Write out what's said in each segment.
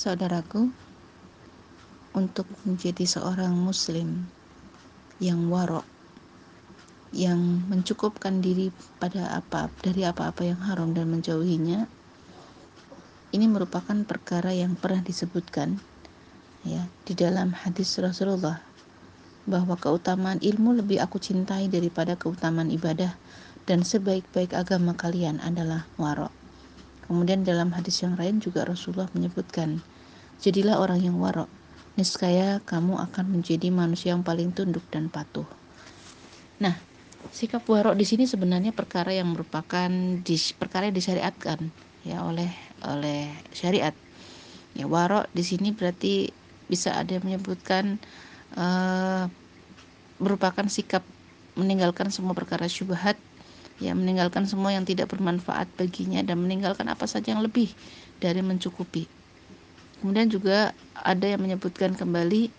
Saudaraku, untuk menjadi seorang muslim yang warok yang mencukupkan diri pada apa dari apa-apa yang haram dan menjauhinya ini merupakan perkara yang pernah disebutkan ya di dalam hadis Rasulullah bahwa keutamaan ilmu lebih aku cintai daripada keutamaan ibadah dan sebaik-baik agama kalian adalah warok. Kemudian dalam hadis yang lain juga Rasulullah menyebutkan, jadilah orang yang warok, niscaya kamu akan menjadi manusia yang paling tunduk dan patuh. Nah, sikap warok di sini sebenarnya perkara yang merupakan di, perkara yang disyariatkan ya oleh oleh syariat. Ya warok di sini berarti bisa ada yang menyebutkan uh, merupakan sikap meninggalkan semua perkara syubhat ya meninggalkan semua yang tidak bermanfaat baginya dan meninggalkan apa saja yang lebih dari mencukupi. Kemudian juga ada yang menyebutkan kembali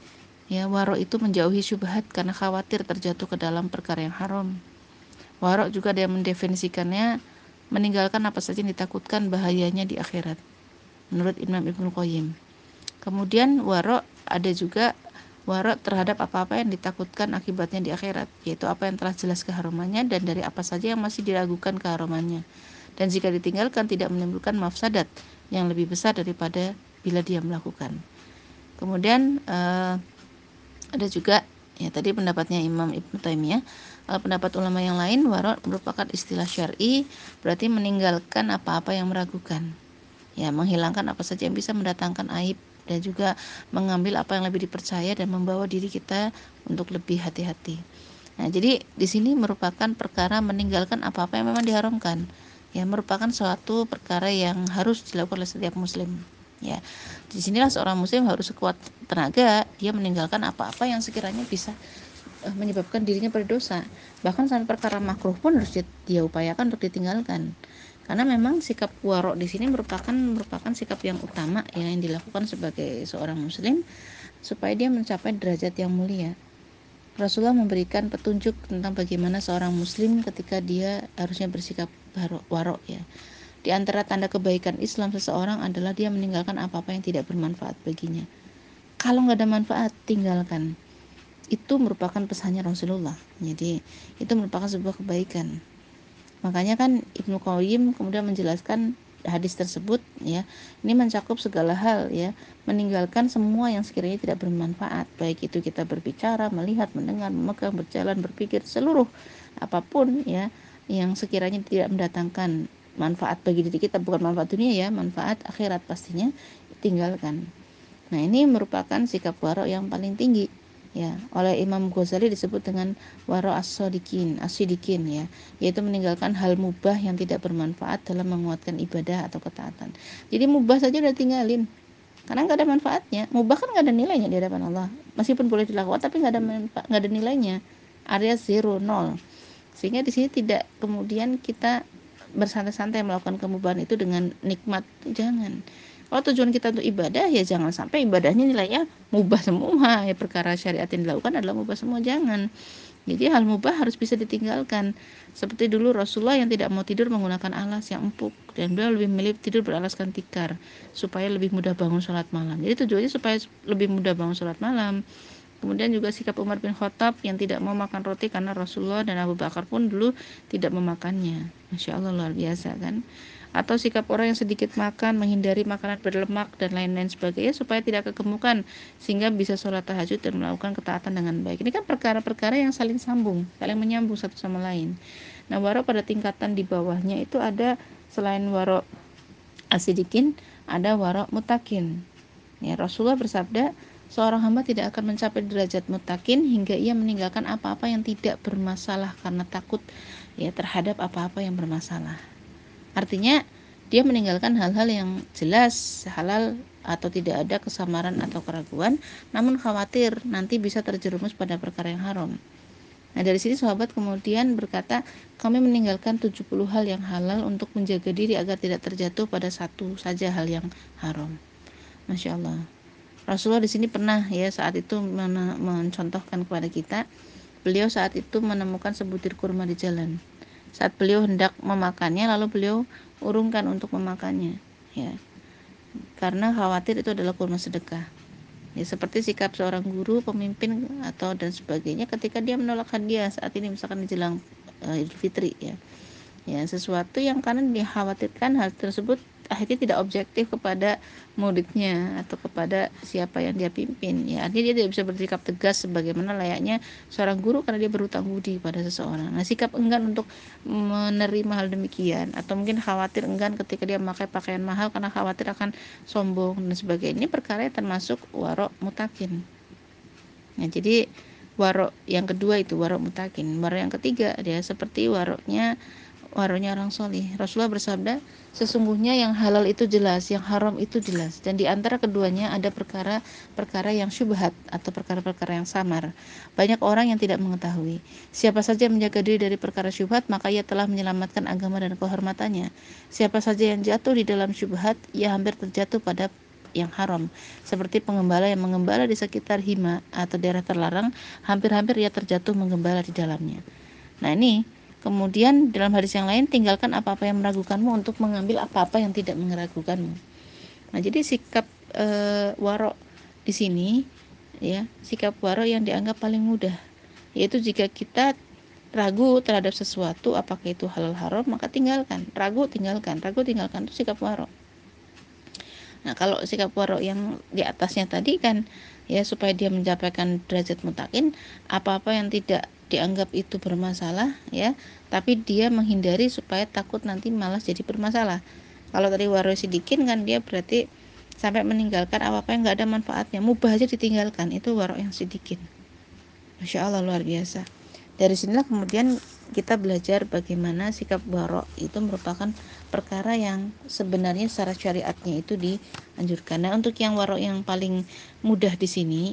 ya warok itu menjauhi syubhat karena khawatir terjatuh ke dalam perkara yang haram. Warok juga ada yang mendefinisikannya meninggalkan apa saja yang ditakutkan bahayanya di akhirat menurut Imam Ibnu Qayyim kemudian warok ada juga warok terhadap apa-apa yang ditakutkan akibatnya di akhirat yaitu apa yang telah jelas keharumannya dan dari apa saja yang masih diragukan keharumannya dan jika ditinggalkan tidak menimbulkan mafsadat yang lebih besar daripada bila dia melakukan kemudian uh, ada juga ya tadi pendapatnya Imam Ibnu Taimiyah pendapat ulama yang lain, warok merupakan istilah syar'i, berarti meninggalkan apa-apa yang meragukan. Ya, menghilangkan apa saja yang bisa mendatangkan aib dan juga mengambil apa yang lebih dipercaya dan membawa diri kita untuk lebih hati-hati. Nah, jadi di sini merupakan perkara meninggalkan apa-apa yang memang diharamkan. Ya, merupakan suatu perkara yang harus dilakukan oleh setiap muslim. Ya, di sinilah seorang muslim harus sekuat tenaga dia meninggalkan apa-apa yang sekiranya bisa uh, menyebabkan dirinya berdosa bahkan sampai perkara makruh pun harus dia upayakan untuk ditinggalkan karena memang sikap warok di sini merupakan merupakan sikap yang utama ya, yang dilakukan sebagai seorang muslim supaya dia mencapai derajat yang mulia Rasulullah memberikan petunjuk tentang bagaimana seorang muslim ketika dia harusnya bersikap warok ya di antara tanda kebaikan Islam seseorang adalah dia meninggalkan apa-apa yang tidak bermanfaat baginya kalau nggak ada manfaat tinggalkan itu merupakan pesannya Rasulullah. Jadi itu merupakan sebuah kebaikan. Makanya kan Ibnu Qayyim kemudian menjelaskan hadis tersebut ya. Ini mencakup segala hal ya, meninggalkan semua yang sekiranya tidak bermanfaat, baik itu kita berbicara, melihat, mendengar, memegang, berjalan, berpikir, seluruh apa pun ya yang sekiranya tidak mendatangkan manfaat bagi diri kita. Bukan manfaat dunia ya, manfaat akhirat pastinya tinggalkan. Nah, ini merupakan sikap warok yang paling tinggi ya oleh Imam Ghazali disebut dengan waro as-sodikin asidikin ya. Yaitu meninggalkan hal mubah yang tidak bermanfaat dalam menguatkan ibadah atau ketaatan. Jadi mubah saja udah tinggalin. Karena nggak ada manfaatnya. Mubah kan nggak ada nilainya di hadapan Allah. Meskipun boleh dilakukan tapi nggak ada nggak ada nilainya. Area zero nol. Sehingga di sini tidak kemudian kita bersantai-santai melakukan kemubahan itu dengan nikmat. Jangan kalau tujuan kita untuk ibadah ya jangan sampai ibadahnya nilainya mubah semua. Ya perkara syariat yang dilakukan adalah mubah semua jangan. Jadi hal mubah harus bisa ditinggalkan. Seperti dulu Rasulullah yang tidak mau tidur menggunakan alas yang empuk. Dan beliau lebih milih tidur beralaskan tikar supaya lebih mudah bangun sholat malam. Jadi tujuannya supaya lebih mudah bangun sholat malam. Kemudian juga sikap Umar bin Khattab yang tidak mau makan roti karena Rasulullah dan Abu Bakar pun dulu tidak memakannya. Masya Allah luar biasa kan atau sikap orang yang sedikit makan, menghindari makanan berlemak dan lain-lain sebagainya supaya tidak kegemukan sehingga bisa sholat tahajud dan melakukan ketaatan dengan baik. Ini kan perkara-perkara yang saling sambung, saling menyambung satu sama lain. Nah, warok pada tingkatan di bawahnya itu ada selain warok asidikin, ada warok mutakin. Ya, Rasulullah bersabda, seorang hamba tidak akan mencapai derajat mutakin hingga ia meninggalkan apa-apa yang tidak bermasalah karena takut ya terhadap apa-apa yang bermasalah. Artinya dia meninggalkan hal-hal yang jelas halal atau tidak ada kesamaran atau keraguan, namun khawatir nanti bisa terjerumus pada perkara yang haram. Nah dari sini sahabat kemudian berkata kami meninggalkan 70 hal yang halal untuk menjaga diri agar tidak terjatuh pada satu saja hal yang haram. Masya Allah. Rasulullah di sini pernah ya saat itu mencontohkan kepada kita beliau saat itu menemukan sebutir kurma di jalan saat beliau hendak memakannya lalu beliau urungkan untuk memakannya ya. Karena khawatir itu adalah kurma sedekah. Ya seperti sikap seorang guru pemimpin atau dan sebagainya ketika dia menolak hadiah saat ini misalkan menjelang uh, Idul Fitri ya. Ya sesuatu yang karena dikhawatirkan hal tersebut akhirnya tidak objektif kepada muridnya atau kepada siapa yang dia pimpin. Ya artinya dia tidak bisa bersikap tegas sebagaimana layaknya seorang guru karena dia berutang budi pada seseorang. Nah sikap enggan untuk menerima hal demikian atau mungkin khawatir enggan ketika dia memakai pakaian mahal karena khawatir akan sombong dan sebagainya ini perkara yang termasuk warok mutakin. Nah jadi warok yang kedua itu warok mutakin. Warok yang ketiga dia seperti waroknya waroknya orang solih Rasulullah bersabda sesungguhnya yang halal itu jelas, yang haram itu jelas. Dan di antara keduanya ada perkara-perkara yang syubhat atau perkara-perkara yang samar. Banyak orang yang tidak mengetahui. Siapa saja menjaga diri dari perkara syubhat, maka ia telah menyelamatkan agama dan kehormatannya. Siapa saja yang jatuh di dalam syubhat, ia hampir terjatuh pada yang haram. Seperti pengembala yang mengembala di sekitar hima atau daerah terlarang, hampir-hampir ia terjatuh mengembala di dalamnya. Nah ini Kemudian dalam hadis yang lain tinggalkan apa-apa yang meragukanmu untuk mengambil apa-apa yang tidak meragukanmu. Nah, jadi sikap e, warok di sini ya, sikap warok yang dianggap paling mudah yaitu jika kita ragu terhadap sesuatu apakah itu halal haram maka tinggalkan. Ragu tinggalkan, ragu tinggalkan itu sikap warok. Nah, kalau sikap warok yang di atasnya tadi kan ya supaya dia mencapai derajat mutakin apa-apa yang tidak dianggap itu bermasalah ya. Tapi dia menghindari supaya takut nanti malas jadi bermasalah. Kalau tadi sidikin kan dia berarti sampai meninggalkan apa-apa yang nggak ada manfaatnya. Mubah aja ditinggalkan. Itu warok yang sedikit Masya Allah luar biasa. Dari sinilah kemudian kita belajar bagaimana sikap warok itu merupakan perkara yang sebenarnya secara syariatnya itu dianjurkan. Nah, untuk yang warok yang paling mudah di sini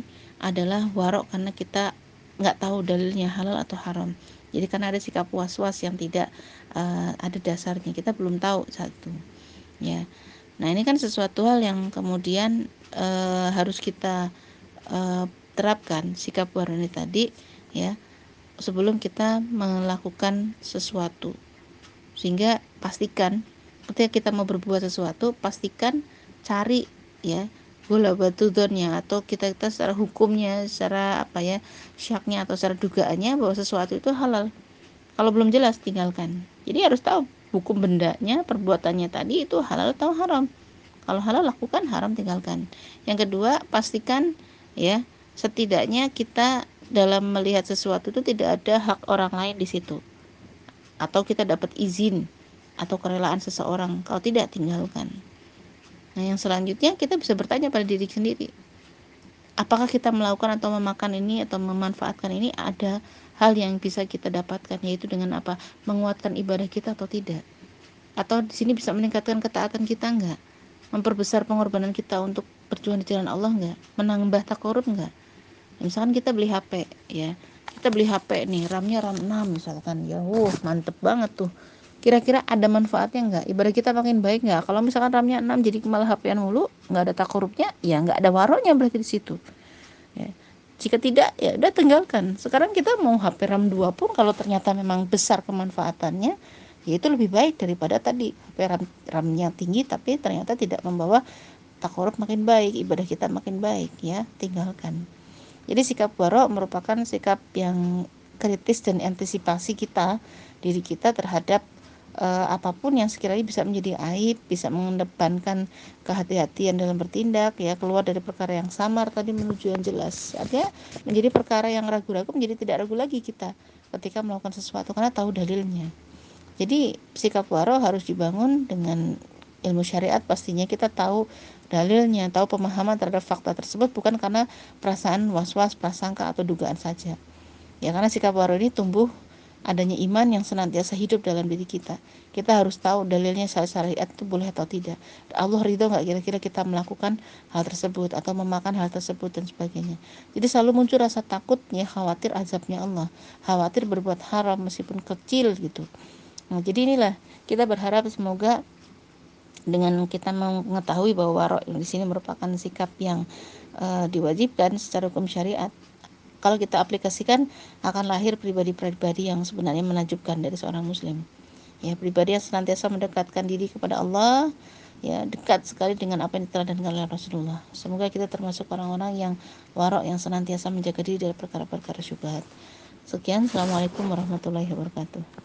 adalah warok karena kita nggak tahu dalilnya halal atau haram. Jadi karena ada sikap was-was yang tidak uh, ada dasarnya. Kita belum tahu satu ya. Nah ini kan sesuatu hal yang kemudian uh, harus kita uh, terapkan sikap warni tadi ya sebelum kita melakukan sesuatu. Sehingga pastikan ketika kita mau berbuat sesuatu pastikan cari ya bola batu donnya atau kita kita secara hukumnya secara apa ya syaknya atau secara dugaannya bahwa sesuatu itu halal. Kalau belum jelas tinggalkan. Jadi harus tahu hukum bendanya perbuatannya tadi itu halal atau haram. Kalau halal lakukan haram tinggalkan. Yang kedua pastikan ya setidaknya kita dalam melihat sesuatu itu tidak ada hak orang lain di situ. Atau kita dapat izin atau kerelaan seseorang. Kalau tidak tinggalkan Nah, yang selanjutnya kita bisa bertanya pada diri sendiri. Apakah kita melakukan atau memakan ini atau memanfaatkan ini ada hal yang bisa kita dapatkan yaitu dengan apa? Menguatkan ibadah kita atau tidak? Atau di sini bisa meningkatkan ketaatan kita enggak? Memperbesar pengorbanan kita untuk perjuangan di jalan Allah enggak? Menambah takorup enggak? Misalkan kita beli HP ya. Kita beli HP nih, RAM-nya RAM 6 misalkan. Ya, wuh, mantep banget tuh kira-kira ada manfaatnya nggak? Ibadah kita makin baik nggak? Kalau misalkan RAM-nya 6 jadi malah HP-an mulu nggak ada takorupnya ya nggak ada waroknya berarti di situ. Ya. jika tidak ya udah tinggalkan. Sekarang kita mau HP RAM 2 pun kalau ternyata memang besar kemanfaatannya ya itu lebih baik daripada tadi. HP RAM RAM-nya tinggi tapi ternyata tidak membawa takorup makin baik ibadah kita makin baik ya. Tinggalkan. Jadi sikap warok merupakan sikap yang kritis dan antisipasi kita diri kita terhadap uh, apa pun yang sekiranya bisa menjadi aib, bisa mengedepankan kehati-hatian dalam bertindak, ya keluar dari perkara yang samar tadi menuju yang jelas. Artinya menjadi perkara yang ragu-ragu menjadi tidak ragu lagi kita ketika melakukan sesuatu karena tahu dalilnya. Jadi sikap waro harus dibangun dengan ilmu syariat pastinya kita tahu dalilnya, tahu pemahaman terhadap fakta tersebut bukan karena perasaan was-was, prasangka atau dugaan saja. Ya karena sikap waro ini tumbuh adanya iman yang senantiasa hidup dalam diri kita. Kita harus tahu dalilnya syariat itu boleh atau tidak. Allah ridho nggak kira-kira kita melakukan hal tersebut atau memakan hal tersebut dan sebagainya. Jadi selalu muncul rasa takutnya, khawatir azabnya Allah, khawatir berbuat haram meskipun kecil gitu. Nah, jadi inilah kita berharap semoga dengan kita mengetahui bahwa warok di sini merupakan sikap yang uh, diwajibkan secara hukum syariat kalau kita aplikasikan akan lahir pribadi-pribadi yang sebenarnya menajubkan dari seorang muslim ya pribadi yang senantiasa mendekatkan diri kepada Allah ya dekat sekali dengan apa yang diteladankan oleh Rasulullah. Semoga kita termasuk orang-orang yang warok yang senantiasa menjaga diri dari perkara-perkara syubhat. Sekian, Assalamualaikum warahmatullahi wabarakatuh.